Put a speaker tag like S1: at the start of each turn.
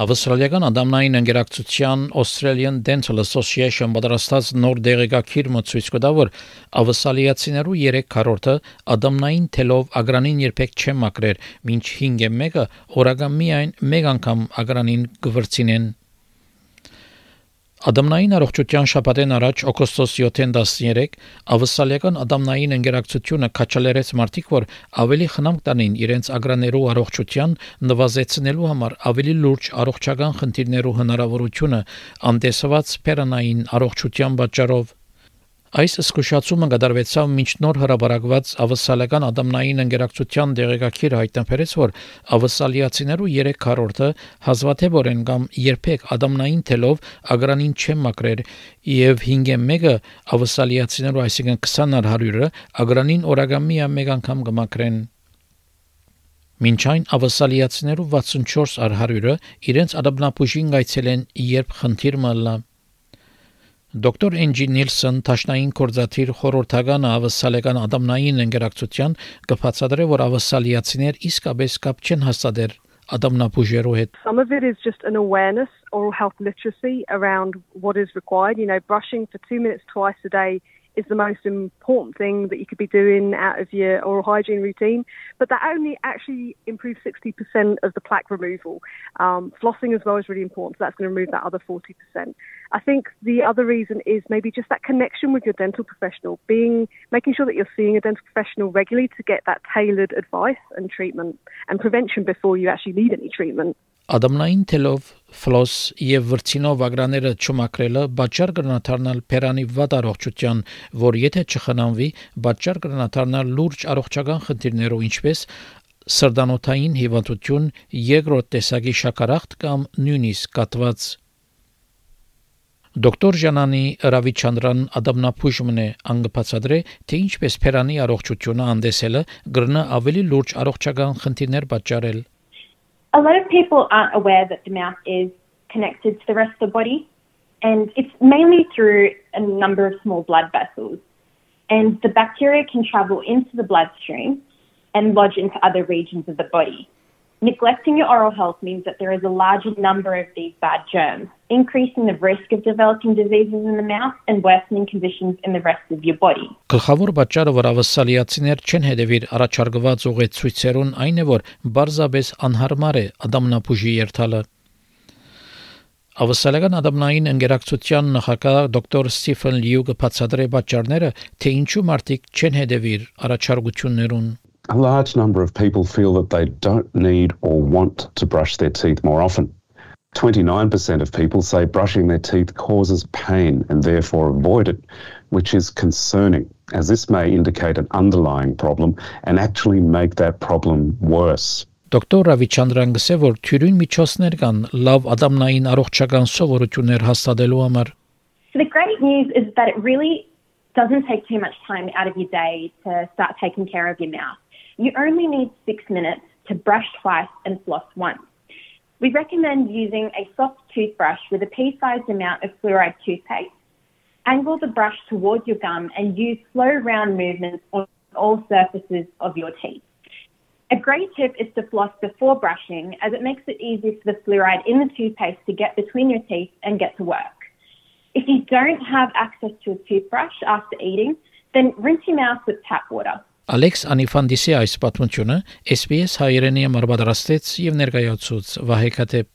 S1: Ավստրալիական անդամնային ընկերակցության Australian Dental Association պատրաստած նոր դեղեկագիր մցույց կտա, որ ավսալիացիներու 3 քառորդը ադամնային թելով ագրանին երբեք չեն մակրեր, մինչ 5-ը մեկը օրական միայն մեկ անգամ ագրանին կվրցինեն Ադամնային առողջության շաբաթեն առաջ օգոստոս 7-ին 13 ավսալիական ադամնային ընկերակցությունը քաչալերեց մարտիկ, որ ավելի խնամք տանին իրենց ագրաներու առողջության նվազեցնելու համար ավելի լուրջ առողջական խնդիրներու հնարավորությունը անտեսված պերանային առողջության պատճառով Այս զսկուշացումը կդարվեցավ մինչ նոր հրաբարակված ավսալական ադամնային ընկերակցության դեղեկագիր հայտնաբերեց, որ ավսալիացիներու 3 քառորդը հազվադեպորեն կամ երբեք ադամնային թելով ագրանին չեն մակրեր եւ 5-ը մեկը ավսալիացիներու, այսինքն 20-ար 100-ը ագրանին օրագամի մեկ անգամ կմակրեն Մինչ այն ավսալիացիներու 64 առ 100-ը իրենց ադամնապուժին գայցել են երբ խնդիր մալլա Դոկտոր Էնջի Նիլսոն Տաշնային կորզաթիր խորհրդական ավսալական ադամնային ընկերակցության կբացատրե որ ավսալիացիներ իսկապես կապ չեն հաստատեր ադամնապուժերու հետ
S2: Some of it is just an awareness oral health literacy around what is required you know brushing for 2 minutes twice a day is the most important thing that you could be doing out of your oral hygiene routine. But that only actually improves 60% of the plaque removal. Um, flossing as well is really important, so that's going to remove that other 40%. I think the other reason is maybe just that connection with your dental professional, being making sure that you're seeing a dental professional regularly to get that tailored advice and treatment and prevention before you actually need any treatment.
S1: Adam Lane, Tell ֆլոս եւ վրցինով ագրաները չմակրելը բաճար կրնաթարնալ պերանի վատ առողջության, որ եթե չխնամվի, բաճար կրնաթարնալ լուրջ առողջական խնդիրներով, ինչպես սրդանոթային հիվանդություն, երկրորդ տեսակի շաքարախտ կամ նույնիսկ կատված Դոկտոր Ժանանի Ռավիչանդրան ադամնապուժումն է անգպացադրե, թե ինչպես Փերանի առողջությունը անդեսելը գրնա ավելի լուրջ առողջական խնդիրներ պատճառել
S3: a lot of people aren't aware that the mouth is connected to the rest of the body, and it's mainly through a number of small blood vessels. And the bacteria can travel into the bloodstream and lodge into other regions of the body. Neglecting your oral health means that there is a larger number of these bad germs, increasing the risk of developing diseases in the mouth and worsening conditions in the rest of your body.
S1: Գլխավոր պատճառը, որ ավասալիացիներ չեն հետևիր առաջարկված ուղեցույցերուն, այն է, որ բարձաբես անհարմար է ադամնապուժի երթալը։ Ավասալական ադամնային ընկերակցության նախագահ դոկտոր Ստիֆեն Լյուգը բացատրե պատճառները, թե ինչու մարդիկ չեն հետևիր առաջարկություններուն
S4: a large number of people feel that they don't need or want to brush their teeth more often. 29% of people say brushing their teeth causes pain and therefore avoid it, which is concerning, as this may indicate an underlying problem and actually make that problem worse.
S1: Դոկտոր Ռավիչանդրան գսե որ թյուրին միջոցներ կան լավ ադամնային առողջական սովորություններ հաստատելու համար.
S3: So the great news is that it really doesn't take too much time out of your day to start taking care of your mouth. You only need six minutes to brush twice and floss once. We recommend using a soft toothbrush with a pea-sized amount of fluoride toothpaste. Angle the brush towards your gum and use slow round movements on all surfaces of your teeth. A great tip is to floss before brushing as it makes it easier for the fluoride in the toothpaste to get between your teeth and get to work. If you don't have access to a toothbrush after eating, then rinse your mouth with tap water.
S1: Ալեքս Անիֆանդիսի այս պատմությունը SPS հայերենի համար պատրաստեց եւ ներկայացուց Վահե Քաթեփ